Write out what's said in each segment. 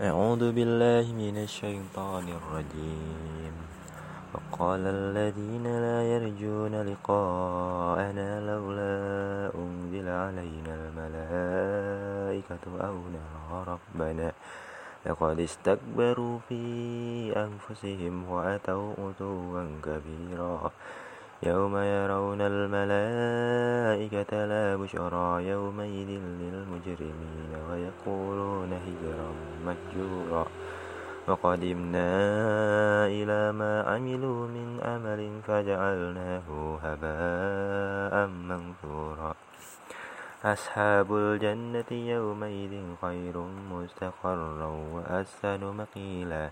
أعوذ بالله من الشيطان الرجيم. وقال الذين لا يرجون لقاءنا لولا أنزل علينا الملائكة أو نرى ربنا. لقد استكبروا في أنفسهم وأتوا عتوا كبيرا. يوم يرون الملائكة لا بشرى يومئذ للمجرمين ويقولون هجرا مهجورا وقدمنا إلى ما عملوا من أمل فجعلناه هباء منثورا. أصحاب الجنة يومئذ خير مستقرا وأحسن مقيلا.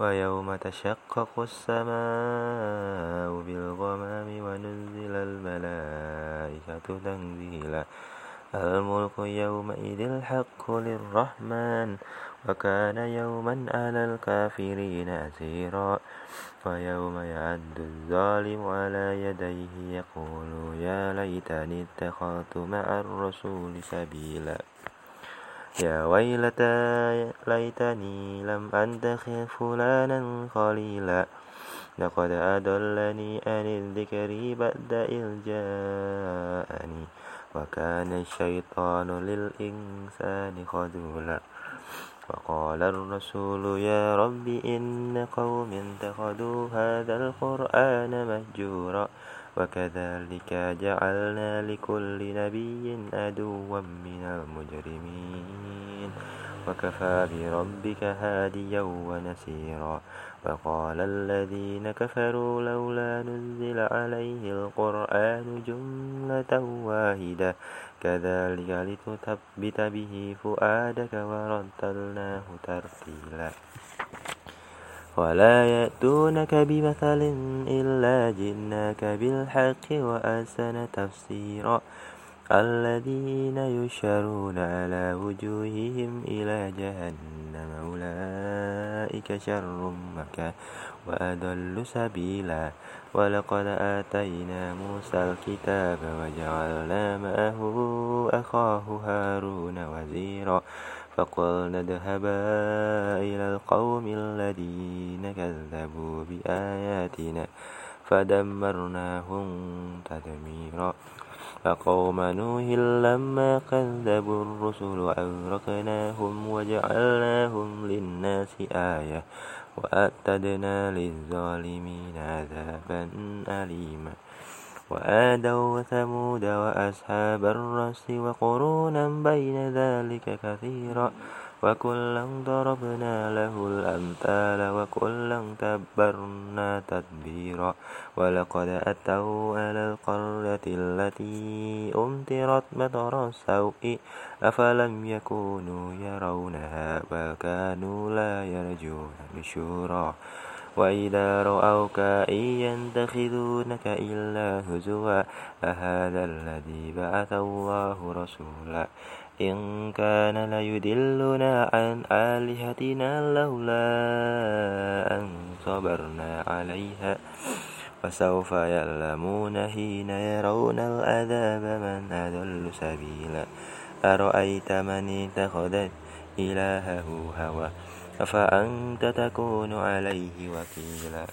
ويوم تشقق السماء بالغمام ونزل الملائكة تنزيلا. الملك يومئذ الحق للرحمن وكان يوما على الكافرين أسيرا. ويوم يعد الظالم على يديه يقول يا ليتني اتخذت مع الرسول سبيلا. يا ويلتى ليتني لم أنتخذ فلانا خليلا لقد أضلني عن الذكر بعد إذ جاءني وكان الشيطان للإنسان خذولا. وقال الرسول يا رب إن قوم اتخذوا هذا القرآن مهجورا. وكذلك جعلنا لكل نبي عدوا من المجرمين. وكفى بربك هاديا ونسيرا. وقال الذين كفروا لولا نزل عليه القرآن جملة واحدة. كذلك لتثبت به فؤادك ورتلناه ترتيلا. ولا يأتونك بمثل إلا جئناك بالحق وأحسن تفسيرا. الذين يشرون على وجوههم إلى جهنم أولئك شر مكان وأضل سبيلا. ولقد آتينا موسى الكتاب وجعلنا معه أخاه هارون وزيرا. فقلنا اذهبا إلى القوم الذين كذبوا بآياتنا فدمرناهم تدميرا. فقوم نوح لما كذبوا الرسل أغرقناهم وجعلناهم للناس آية وأعتدنا للظالمين عذابا أليما. وآدا وثمود وأصحاب الرس وقرونا بين ذلك كثيرا وكلا ضربنا له الأمثال وكلا تبرنا تدبيرا ولقد أتوا على القرية التي أمطرت مطر السوء أفلم يكونوا يرونها بل كانوا لا يرجون نشورا وإذا رأوك إن يتخذونك إلا هزوا أهذا الذي بعث الله رسولا إن كان ليدلنا عن آلهتنا لولا أن صبرنا عليها فسوف يعلمون حين يرون العذاب من أضل سبيلا أرأيت من اتخذ إلهه هوى أفأنت تكون عليه وكيلا؟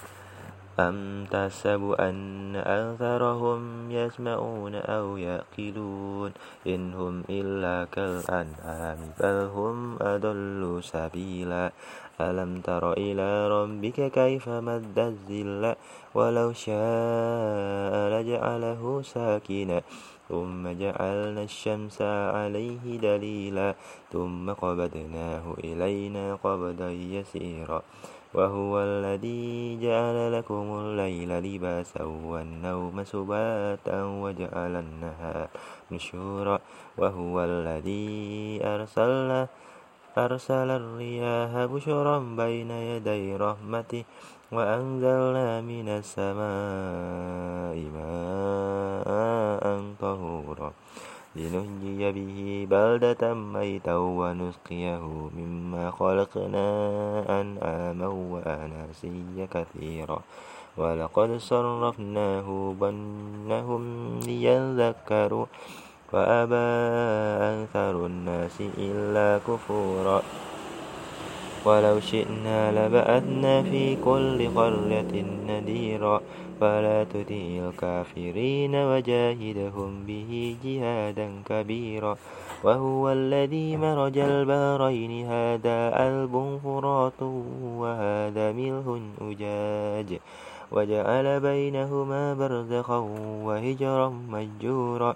أم تحسب أن أكثرهم يسمعون أو يأكلون إن هم إلا كالأنعام بل هم أضل سبيلا. ألم تر إلى ربك كيف مد الظل ولو شاء لجعله ساكنا. ثم جعلنا الشمس عليه دليلا ثم قبضناه إلينا قبضا يسيرا. وهو الذي جعل لكم الليل لباسا والنوم سباتا وجعل النهار نشورا. وهو الذي أرسل أرسل الرياح بشرا بين يدي رحمته وأنزلنا من السماء ماء طهورا لنحيي به بلدة ميتا ونسقيه مما خلقنا أنعاما وأناسيا كثيرا. ولقد صرفناه بنهم ليذكروا وأبى أكثر الناس إلا كفورا. ولو شئنا لبعثنا في كل قرية نذيرا. فلا تطع الكافرين وجاهدهم به جهادا كبيرا. وهو الذي مرج البحرين. هذا ألب فرات وهذا ملح أجاج. وجعل بينهما برزخا وهجرا مجورا.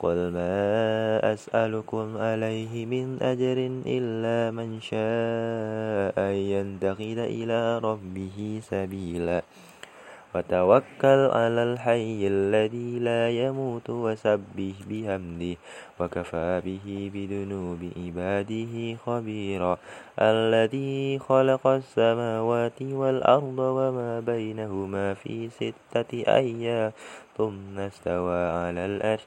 قل ما أسألكم عليه من أجر إلا من شاء أن ينتقل إلى ربه سبيلا. وتوكل على الحي الذي لا يموت وسبح بحمده وكفى به بذنوب عباده خبيرا. الذي خلق السماوات والأرض وما بينهما في ستة أيام ثم استوى على الأرش.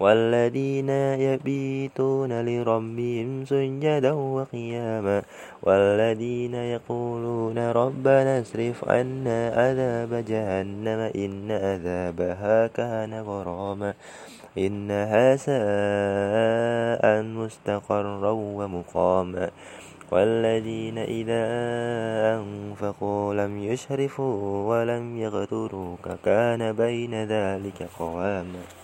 والذين يبيتون لربهم سجدا وقياما والذين يقولون ربنا اصرف عنا عذاب جهنم إن عذابها كان غراما إنها ساء مستقرا ومقاما والذين إذا أنفقوا لم يشرفوا ولم يغتروا كان بين ذلك قواما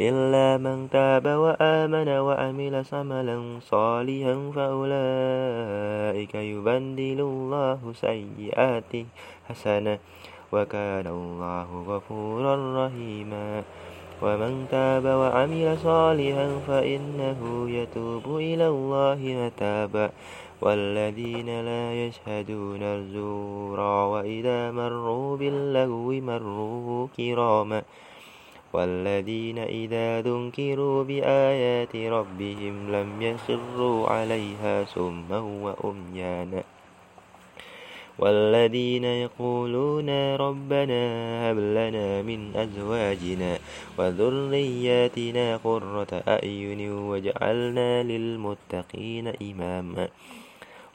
إلا من تاب وآمن وعمل عملا صالحا فأولئك يبدل الله سيئاته حسنة وكان الله غفورا رحيما. ومن تاب وعمل صالحا فإنه يتوب إلى الله متابا. والذين لا يشهدون الزور وإذا مروا باللغو مروا كراما. والذين إذا ذكروا بآيات ربهم لم يخروا عليها سما وأميانا والذين يقولون ربنا هب لنا من أزواجنا وذرياتنا قرة أعين واجعلنا للمتقين إماما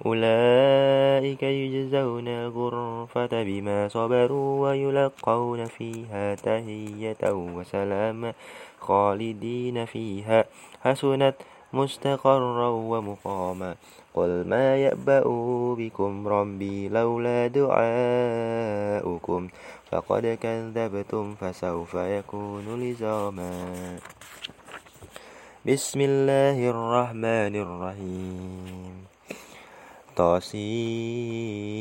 أولئك يجزون الغرفة بما صبروا ويلقون فيها تهية وسلاما خالدين فيها. حسنت مستقرا ومقاما. قل ما يأبأ بكم ربي لولا دعاؤكم. فقد كذبتم فسوف يكون لزاما. بسم الله الرحمن الرحيم. طاسيم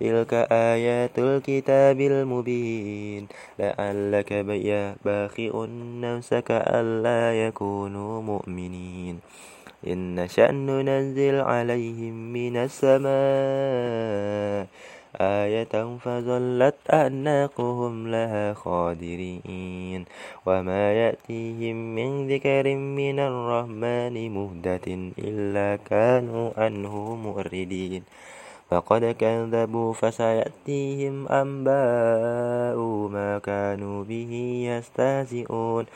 تلك آيات الكتاب المبين. لعلك باخئ نفسك ألا يكونوا مؤمنين. إن نشأ ننزل عليهم من السماء آية فظلت أعناقهم لها خادرين وما يأتيهم من ذكر من الرحمن مهدة إلا كانوا عنه مؤردين فقد كذبوا فسيأتيهم أنباء ما كانوا به يستهزئون.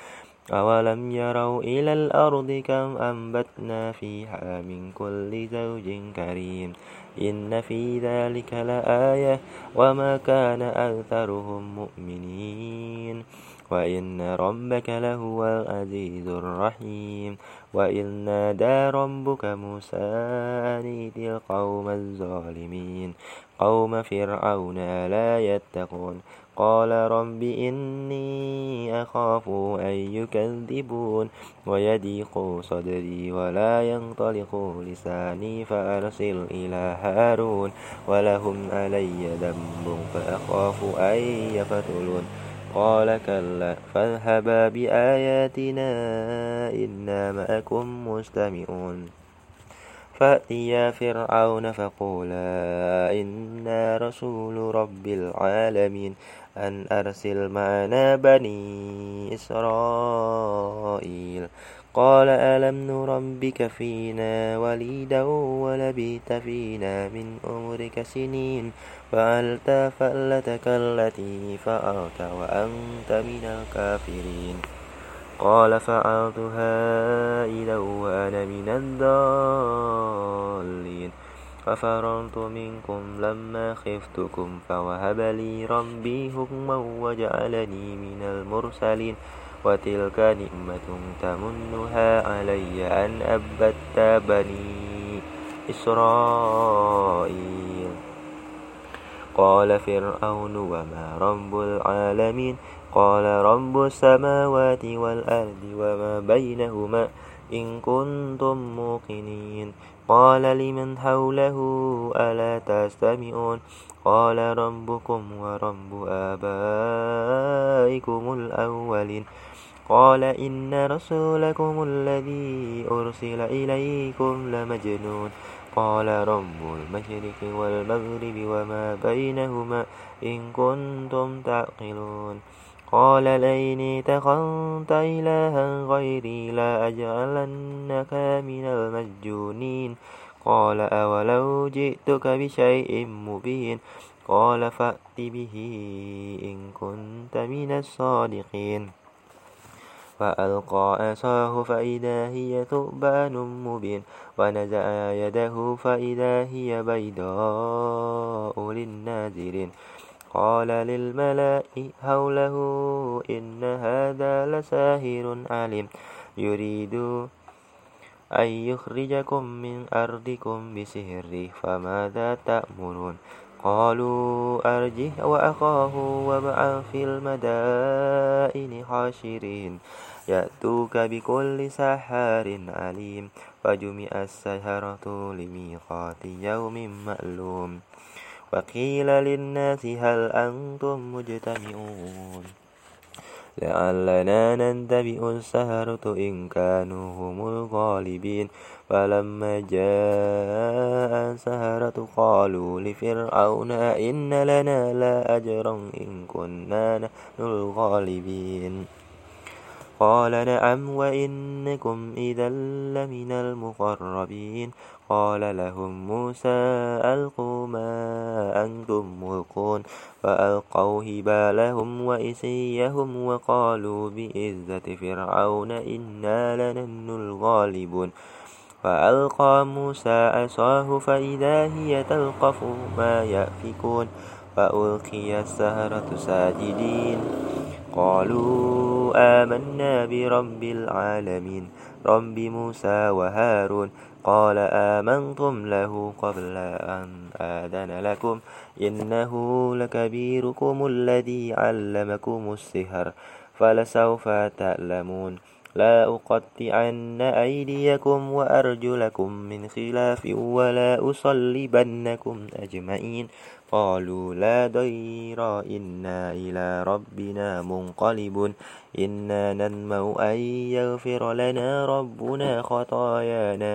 أولم يروا إلى الأرض كم أنبتنا فيها من كل زوج كريم. إن في ذلك لآية وما كان أكثرهم مؤمنين. وإن ربك لهو العزيز الرحيم. وإذ نادى ربك موسى أن القوم الظالمين. قوم فرعون لا يتقون. قال رب إني أخاف أن يكذبون ويضيق صدري ولا ينطلق لساني فأرسل إلى هارون ولهم علي ذنب فأخاف أن يقتلون قال كلا فاذهبا بآياتنا إنا معكم مستمعون فأتيا فرعون فقولا إنا رسول رب العالمين أن أرسل معنا بني إسرائيل. قال ألم نربك فينا وليدا ولبيت فينا من أمرك سنين فعلت فألتك التي فعلت وأنت من الكافرين. قال فعلتها إذا وأنا من الضالين. ففررت منكم لما خفتكم فوهب لي ربي حكما وجعلني من المرسلين. وتلك نعمة تمنها علي أن أبت بني إسرائيل. قال فرعون وما رب العالمين. قال رب السماوات والأرض وما بينهما إن كنتم موقنين. قال لمن حوله ألا تستمعون؟ قال ربكم ورب آبائكم الأولين. قال إن رسولكم الذي أرسل إليكم لمجنون. قال رب المشرق والمغرب وما بينهما إن كنتم تعقلون. قال لئن اتخذت إلها غيري لا أجعلنك من المسجونين. قال أولو جئتك بشيء مبين. قال فأت به إن كنت من الصادقين. فألقى عصاه فإذا هي ثعبان مبين. ونزع يده فإذا هي بيضاء للناظرين. قال للملأ حوله إن هذا لساهر عليم. يريد أن يخرجكم من أرضكم بسحره فماذا تأمرون؟ قالوا أرجه وأخاه وابعث في المدائن حاشرين. يأتوك بكل سحار عليم فجمع السحرة لميقات يوم مألوم. وقيل للناس هل أنتم مجتمعون؟ لعلنا ننتبئ السهرة إن كانوا هم الغالبين. فلما جاء السهرة قالوا لفرعون إن لنا لا أجرا إن كنا نحن الغالبين. قال نعم وإنكم إذا لمن المقربين. قال لهم موسى ألقوا ما أنتم ملقون. فألقوا هبالهم وإسيهم وقالوا بإذة فرعون إنا لنن الغالبون. فألقى موسى عصاه فإذا هي تلقف ما يأفكون. فألقي السهرة ساجدين. قالوا آمنا برب العالمين. رب موسى وهارون. قال آمنتم له قبل أن آذن لكم. إنه لكبيركم الذي علمكم السحر. فلسوف تعلمون. لا أقطعن أيديكم وأرجلكم من خلاف ولا أصلبنكم أجمعين. قالوا لا ضير إنا إلى ربنا منقلب إنا ننمو أن يغفر لنا ربنا خطايانا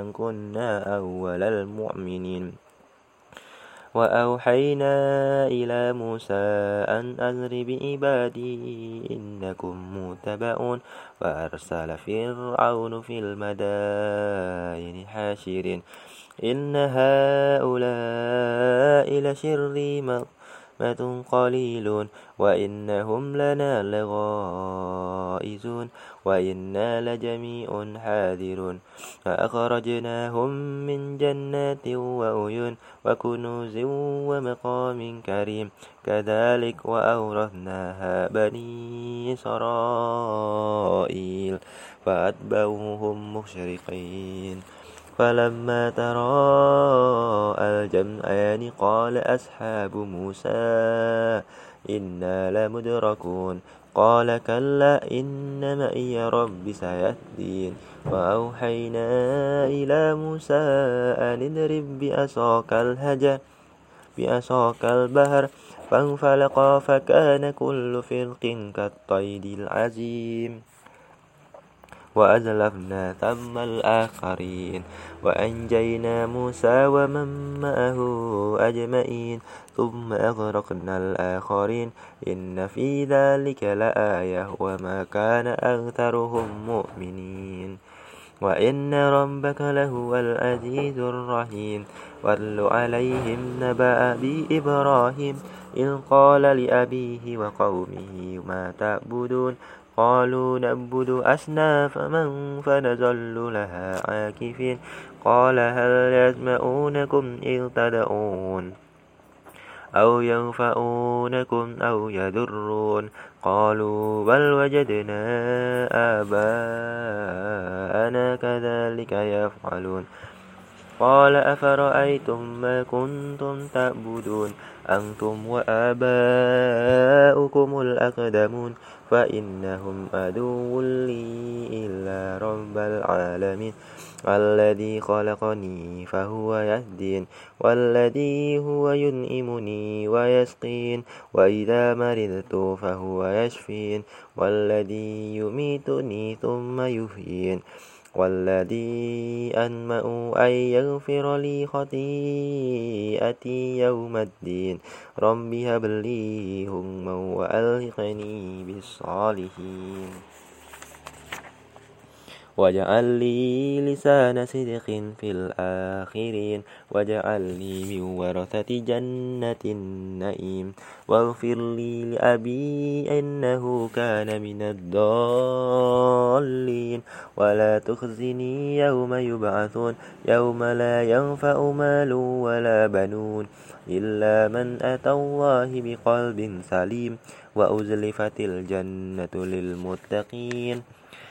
أن كنا أول المؤمنين. وأوحينا إلى موسى أن أذر بعبادي إنكم متبعون. فأرسل فرعون في المدائن حاشرين. إن هؤلاء لشرذمة قليلون وإنهم لنا لغائزون وإنا لجميع حاذرون فأخرجناهم من جنات وعيون وكنوز ومقام كريم كذلك وأورثناها بني إسرائيل فأتبعوهم مشرقين فلما تراءى الجمعان قال أصحاب موسى إنا لمدركون قال كلا إن معي رب سيهدين وأوحينا إلى موسى أن اضرب بأساك الهجر بأساك البهر فانفلقا فكان كل فرق كالطيد العزيم وأزلفنا ثم الآخرين. وأنجينا موسى ومن معه أجمعين. ثم أغرقنا الآخرين. إن في ذلك لآية وما كان أكثرهم مؤمنين. وإن ربك لهو العزيز الرحيم. واتل عليهم نبأ بإبراهيم. إذ قال لأبيه وقومه ما تعبدون؟ قالوا نعبد أصنافا فنظل لها عاكفين. قال هل يسمعونكم إذ تدعون أو ينفعونكم أو يضرون؟ قالوا بل وجدنا آباءنا كذلك يفعلون. قال أفرأيتم ما كنتم تعبدون؟ أنتم وآباؤكم الأقدمون. فإنهم عدو لي إلا رب العالمين. الذي خلقني فهو يهدين والذي هو ينئمني ويسقين وإذا مرضت فهو يشفين والذي يميتني ثم يحيين. والذي أنمأ أن يغفر لي خطيئتي يوم الدين. رب هب لي هما وألحقني بالصالحين. واجعل لي لسان صدق في الآخرين واجعل لي من ورثة جنة النعيم. واغفر لي لأبي إنه كان من الضالين. ولا تخزني يوم يبعثون يوم لا ينفع مال ولا بنون إلا من أتى الله بقلب سليم. وأزلفت الجنة للمتقين.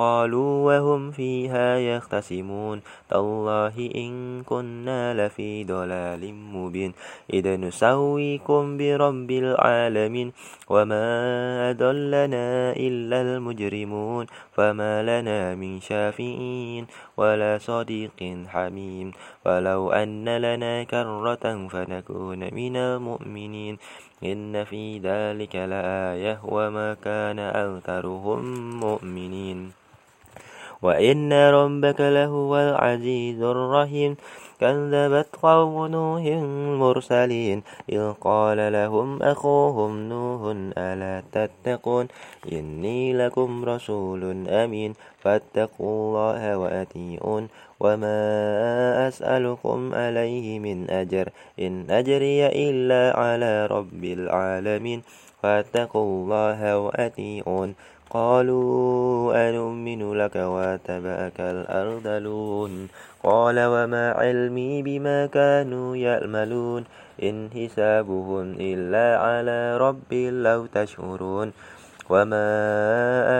قالوا وهم فيها يختصمون. تالله إن كنا لفي ضلال مبين. إذا نسويكم برب العالمين. وما أضلنا إلا المجرمون. فما لنا من شافئين ولا صديق حميم. ولو أن لنا كرة فنكون من المؤمنين. إن في ذلك لآية. وما كان أكثرهم مؤمنين. وإن ربك لهو العزيز الرحيم. كذبت قوم نوح المرسلين. إذ قال لهم أخوهم نوح ألا تتقون؟ إني لكم رسول أمين. فاتقوا الله وأتيئون وما أسألكم عليه من أجر. إن أجري إلا على رب العالمين. فاتقوا الله وأتيئون قالوا أنؤمن لك واتبعك الأرذلون قال وما علمي بما كانوا يعملون إن حسابهم إلا على ربي لو تشعرون وما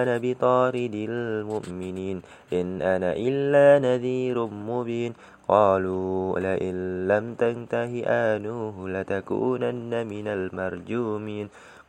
أنا بطارد المؤمنين إن أنا إلا نذير مبين قالوا لئن لم تنته آنوه لتكونن من المرجومين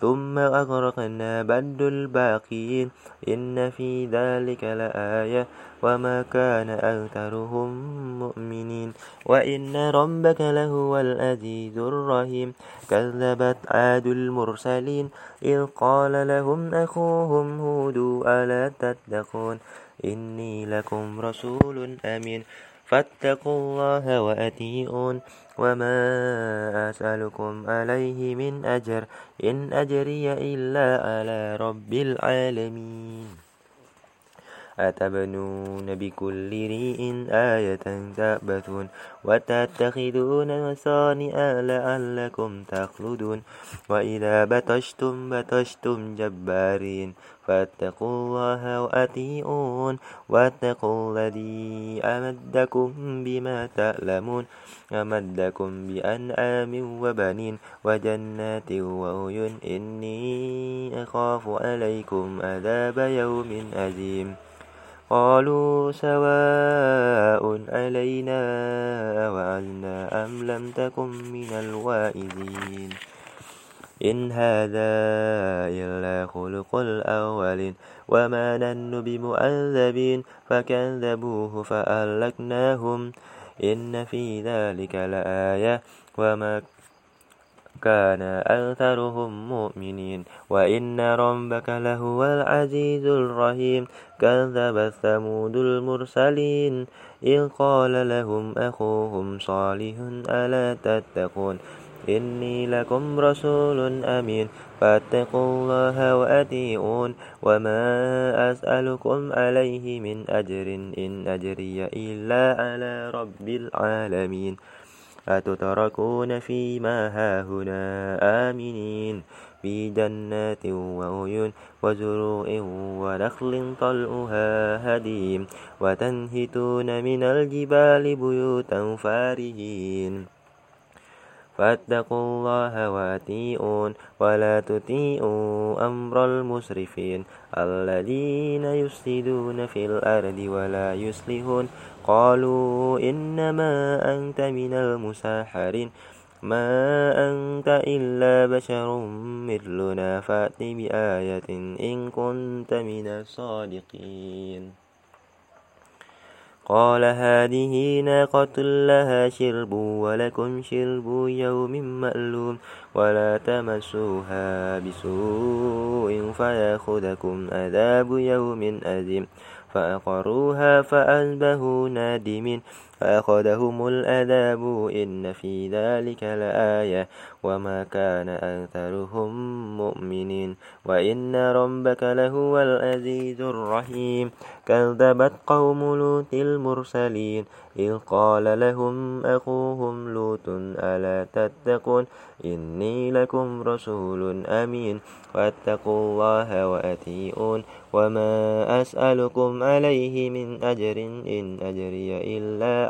ثم أغرقنا بعد الباقين إن في ذلك لآية وما كان أكثرهم مؤمنين وإن ربك لهو العزيز الرحيم كذبت عاد المرسلين إذ قال لهم أخوهم هود ألا تتقون إني لكم رسول أمين فاتقوا الله وأتيئون وما أسألكم عليه من أجر إن أجري إلا على رب العالمين أتبنون بكل ريء آية تأبثون وتتخذون مصانع لعلكم تخلدون وإذا بطشتم بطشتم جبارين فاتقوا الله وأطيعون واتقوا الذي أمدكم بما تعلمون أمدكم بأنعام وبنين وجنات وعيون إني أخاف عليكم عذاب يوم أليم قالوا سواء علينا وعزنا أم لم تكن من الوائزين إن هذا إلا خلق الأولين وما نن بمؤذبين فكذبوه فأهلكناهم إن في ذلك لآية وما كان أكثرهم مؤمنين وإن ربك لهو العزيز الرحيم كذب ثمود المرسلين إذ قال لهم أخوهم صالح ألا تتقون إني لكم رسول أمين. فاتقوا الله وأتيئون وما أسألكم عليه من أجر. إن أجري إلا على رب العالمين. أتتركون فيما هاهنا آمنين. في جنات وعيون وزروع ونخل طلعها هديم. وتنهتون من الجبال بيوتا فارهين. فاتقوا الله واتيئون ولا تطيعوا أمر المسرفين الذين يفسدون في الأرض ولا يصلحون قالوا إنما أنت من المساحرين ما أنت إلا بشر مثلنا فأت بآية إن كنت من الصادقين قال هذه ناقة لها شرب ولكم شرب يوم مألوم ولا تمسوها بسوء فيأخذكم عذاب يوم أزم فأقروها فأصبحوا نادمين فأخذهم الأذاب إن في ذلك لآية وما كان أكثرهم مؤمنين وإن ربك لهو العزيز الرحيم كذبت قوم لوط المرسلين إذ قال لهم أخوهم لوط ألا تتقون إني لكم رسول أمين واتقوا الله وأتيئون وما أسألكم عليه من أجر إن أجري إلا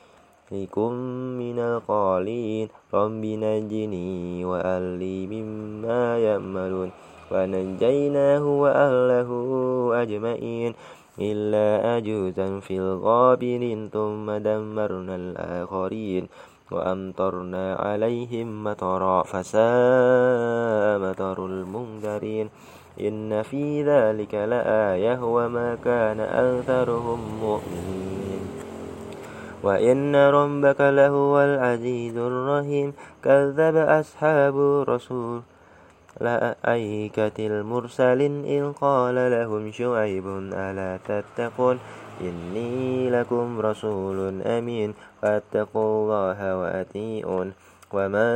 لكم من القالين رب نجني وأهلي مما يأملون ونجيناه وأهله أجمعين إلا أجوزا في الغابرين ثم دمرنا الآخرين وأمطرنا عليهم مطرا فساء مطر المنذرين إن في ذلك لآية وما كان أكثرهم مؤمنين وإن ربك لهو العزيز الرحيم. كذب أصحاب الرسول لأيكة المرسلين إذ قال لهم شعيب ألا تتقون؟ إني لكم رسول أمين. فاتقوا الله وأتيئون وما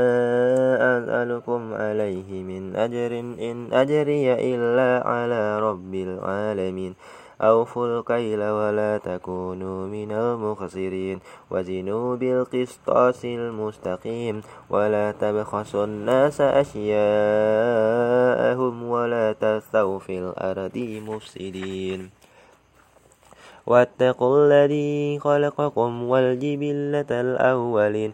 أسألكم عليه من أجر إن أجري إلا على رب العالمين. أوفوا الكيل ولا تكونوا من المخسرين. وزنوا بالقسطاس المستقيم. ولا تبخسوا الناس أشياءهم ولا تثوا في الأرض مفسدين. واتقوا الذي خلقكم والجبلة الأولين.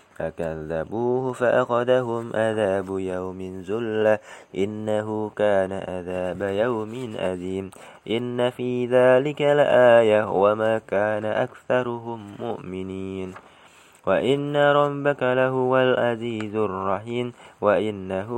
فكذبوه فأخذهم عذاب يوم زلة إنه كان عذاب يوم أليم. إن في ذلك لآية. وما كان أكثرهم مؤمنين. وإن ربك لهو العزيز الرحيم وإنه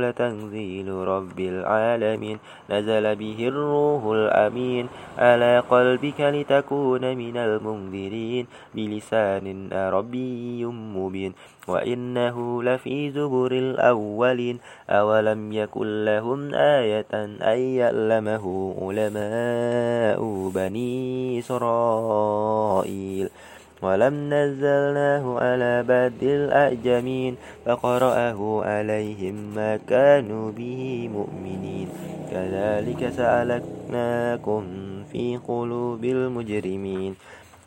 لتنزيل رب العالمين نزل به الروح الأمين على قلبك لتكون من المنذرين بلسان عربي مبين وإنه لفي زبر الأولين أولم يكن لهم آية أن يعلمه علماء بني إسرائيل ولم نزلناه على بد الأعجمين فقرأه عليهم ما كانوا به مؤمنين. كذلك سألكناكم في قلوب المجرمين.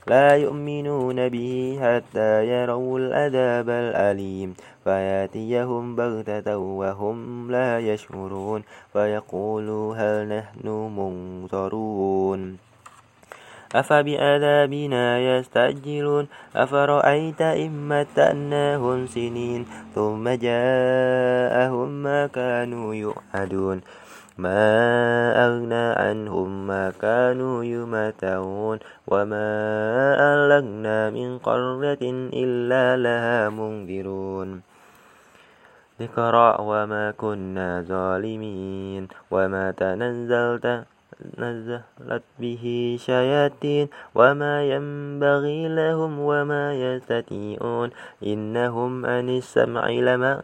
لا يؤمنون به حتى يروا العذاب الأليم. فيأتيهم بغتة وهم لا يشعرون. فيقولوا هل نحن منظرون. أفبعذابنا يستعجلون؟ أفرأيت إن متأناهم سنين ثم جاءهم ما كانوا يوعدون؟ ما أغنى عنهم ما كانوا يمتعون؟ وما أهلكنا من قرية إلا لها منذرون. ذكرى وما كنا ظالمين. وما تنزلت نزلت به شياطين وما ينبغي لهم وما يستطيعون إنهم عن السمع لما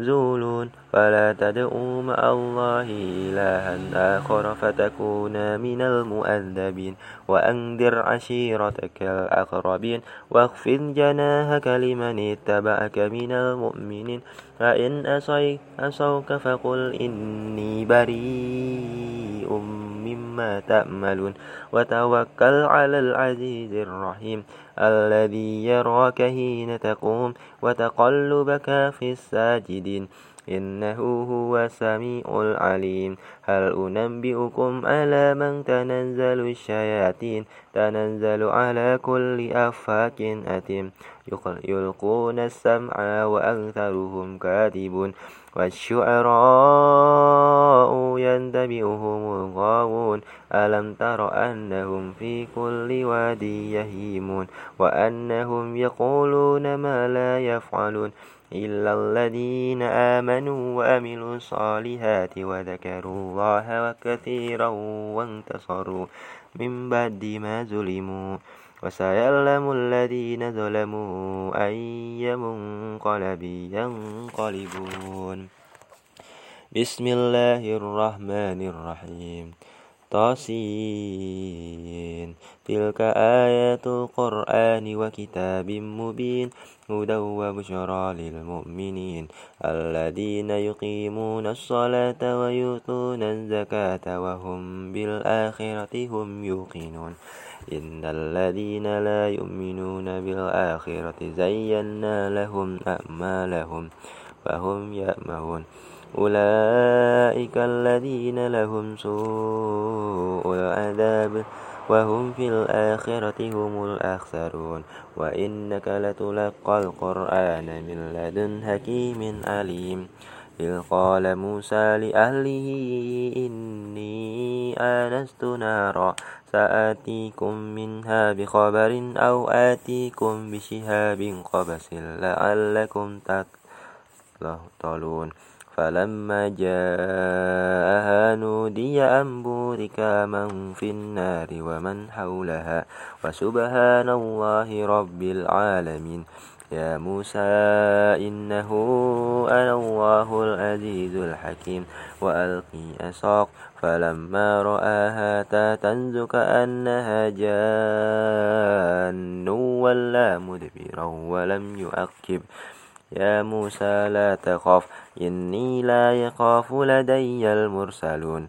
زولون فلا تدعوا مع الله إلها آخر فتكونا من المؤذبين. وأنذر عشيرتك الأقربين. واخفض جناهك لمن اتبعك من المؤمنين. فإن أصوك فقل إني بريء مما تأملون. وتوكل على العزيز الرحيم. الذي يراك حين تقوم وتقلبك في الساجدين إنه هو السميع العليم. هل أنبئكم على من تنزل الشياطين؟ تنزل على كل أفاك أثيم. يلقون السمع وأكثرهم كاذبون. والشعراء ينتبئهم الغاوون. ألم تر أنهم في كل وادي يهيمون؟ وأنهم يقولون ما لا يفعلون. إلا الذين آمنوا وأملوا الصالحات وذكروا الله كثيرا وانتصروا. من بعد ما ظلموا. وسيعلم الذين ظلموا أي منقلب ينقلبون. بسم الله الرحمن الرحيم. طاسين. تلك آيات القرآن وكتاب مبين. هدى وبشرى للمؤمنين الذين يقيمون الصلاة ويؤتون الزكاة وهم بالآخرة هم يوقنون. إن الذين لا يؤمنون بالآخرة زينا لهم أعمالهم فهم يأمهون. أولئك الذين لهم سوء العذاب وهم في الآخرة هم الأخسرون. وإنك لتلقى القرآن من لدن حكيم عليم. إذ قال موسى لأهله إني آنست نارا سآتيكم منها بخبر أو آتيكم بشهاب قبس لعلكم تطلون فلما جاءها نودي أن بورك من في النار ومن حولها وسبحان الله رب العالمين. يا موسى إنه أنا الله العزيز الحكيم وألقي أساق فلما رآها تنز كأنها جان ولا مدبرا ولم يؤكب يا موسى لا تخف إني لا يخاف لدي المرسلون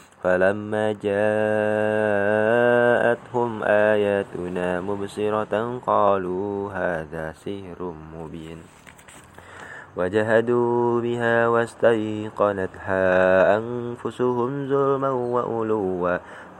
فلما جاءتهم آياتنا مبصرة قالوا هذا سحر مبين. وجهدوا بها واستيقنتها أنفسهم ظلما وألوا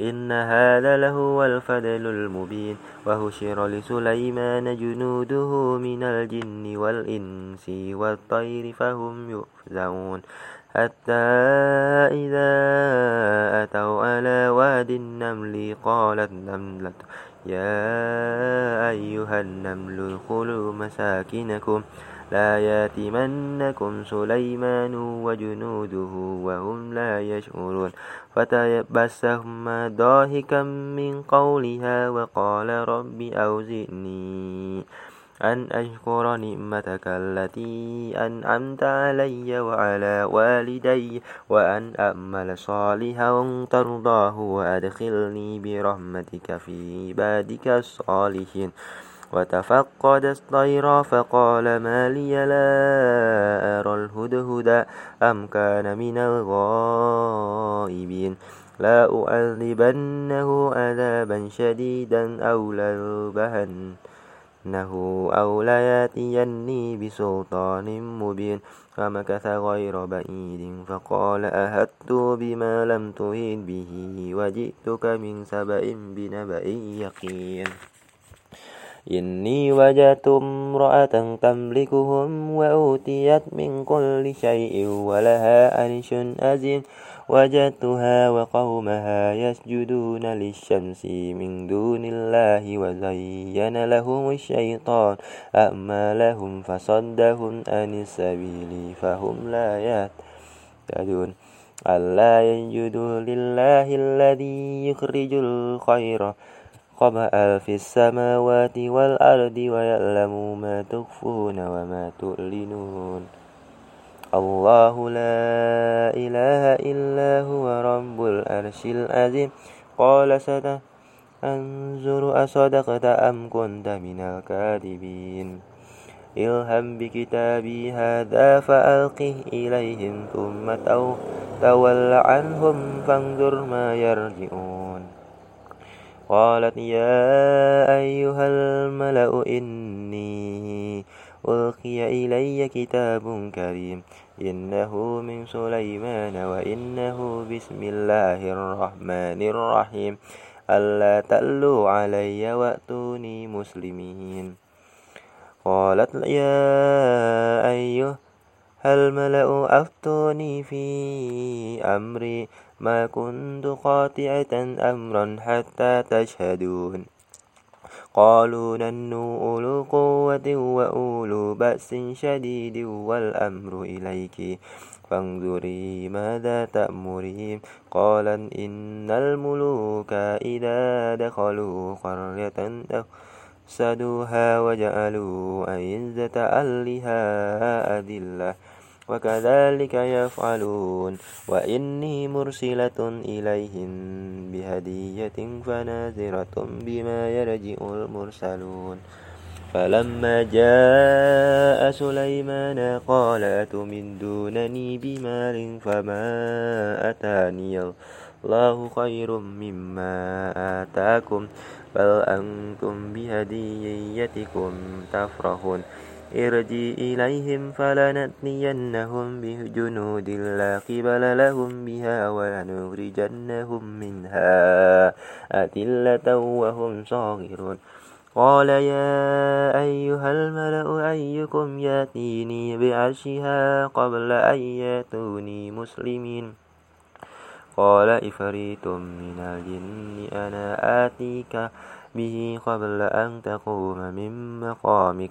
إن هذا لهو الفضل المبين وهشر لسليمان جنوده من الجن والإنس والطير فهم يؤفزعون حتى إذا أتوا على واد النمل قالت نملة يا أيها النمل ادخلوا مساكنكم لا يأتمنكم سليمان وجنوده وهم لا يشعرون. فتبسم ضاحكا من قولها وقال رب أوزئني أن أشكر نعمتك التي أنعمت علي وعلى والدي وأن أعمل صالحا ترضاه وأدخلني برحمتك في عبادك الصالحين. وتفقد الطير فقال ما لي لا أرى الهدهد أم كان من الغائبين. لا أعذبنه عذابا شديدا أو لأذبحنه أو لياتيني بسلطان مبين. فمكث غير بعيد فقال أهدت بما لم تهد به وجئتك من سبأ بنبأ يقين. إني وجدت امرأة تملكهم وأوتيت من كل شيء ولها عرش أزين. وجدتها وقومها يسجدون للشمس من دون الله وزين لهم الشيطان أعمالهم فصدهم عن السبيل فهم لا يهتدون. ألا ينجدوا لله الذي يخرج الخير خبأ في السماوات والأرض ويعلم ما تخفون وما تعلنون الله لا إله إلا هو رب العرش العظيم قال أنظر أصدقت أم كنت من الكاذبين اذهب بكتابي هذا فألقه إليهم ثم تول عنهم فانظر ما يرجعون قالت يا أيها الملأ إني ألقي إلي كتاب كريم إنه من سليمان وإنه بسم الله الرحمن الرحيم. ألا تألوا علي وأتوني مسلمين. قالت يا أيها الملأ أفتوني في أمري. ما كنت قاطعة أمرا حتى تشهدون. قالوا نحن أولو قوة وأولو بأس شديد والأمر إليك. فانظري ماذا تأمرين. قال إن الملوك إذا دخلوا قرية أفسدوها وجعلوا أعزة أهلها أذلة. وكذلك يفعلون. وإني مرسلة إليهم بهدية فنازرة بما يرجع المرسلون. فلما جاء سليمان قال أتمدونني بمال فما أتاني الله خير مما آتاكم. بل أنتم بهديتكم تفرحون. إرجي إليهم فلنأتينهم بجنود لا قبل لهم بها ولنخرجنهم منها أذلة وهم صاغرون. قال يا أيها الملأ أيكم يأتيني بعرشها قبل أن يأتوني مسلمين. قال إفريت من الجن أنا آتيك به قبل أن تقوم من مقامك.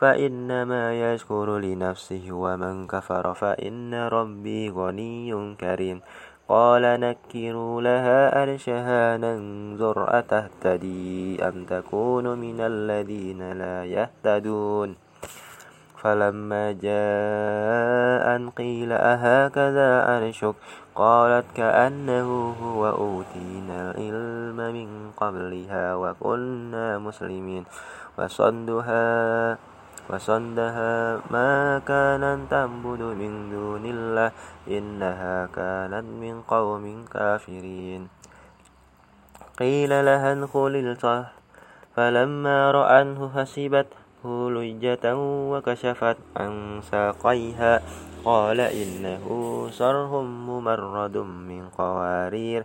فإنما يشكر لنفسه ومن كفر فإن ربي غني كريم. قال نكروا لها أرشها ننظر أتهتدي أم تكون من الذين لا يهتدون. فلما جاء قيل أهكذا أرشك؟ قالت كأنه هو أوتينا العلم من قبلها وكنا مسلمين. وصدها وصدها ما كانت تعبد من دون الله إنها كانت من قوم كافرين. قيل لها ادخل الصح فلما رأته حسبته لجة وكشفت عن ساقيها. قال إنه صرح ممرد من قوارير.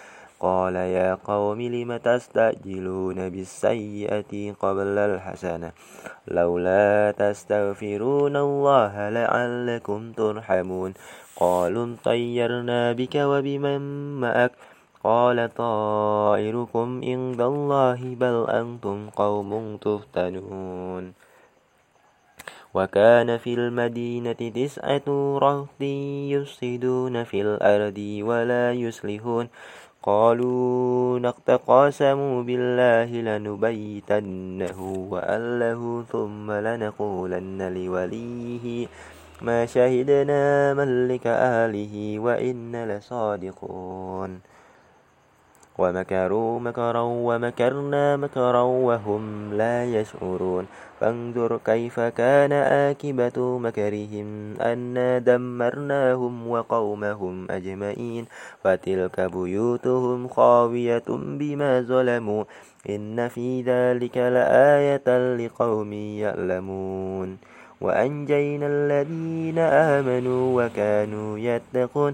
قال يا قوم لم تستعجلون بالسيئة قبل الحسنة؟ لولا تستغفرون الله لعلكم ترحمون. قالوا طيرنا بك وبمن معك؟ قال طائركم عند الله بل أنتم قوم تفتنون. وكان في المدينة تسعة رهط يفسدون في الأرض ولا يصلحون. قالوا نقتقاسموا بالله لنبيتنه وأله ثم لنقولن لوليه ما شهدنا ملك أهله وإن لصادقون. ومكروا مكرا ومكرنا مكرا وهم لا يشعرون. فانظر كيف كان آكبة مكرهم أنا دمرناهم وقومهم أجمعين. فتلك بيوتهم خاوية بما ظلموا. إن في ذلك لآية لقوم يعلمون. وأنجينا الذين آمنوا وكانوا يتقون.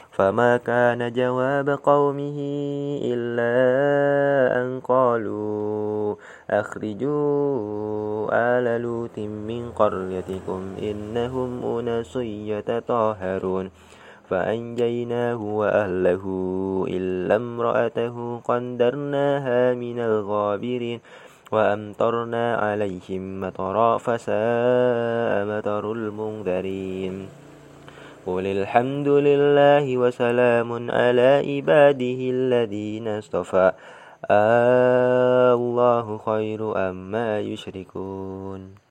فما كان جواب قومه إلا أن قالوا أخرجوا آل لوط من قريتكم إنهم أناس يتطهرون. فأنجيناه وأهله إلا امرأته قدرناها من الغابرين. وأمطرنا عليهم مطرا فساء مطر المنذرين. قل الحمد لله وسلام على عباده الذين اصطفى. آه الله خير أما يشركون.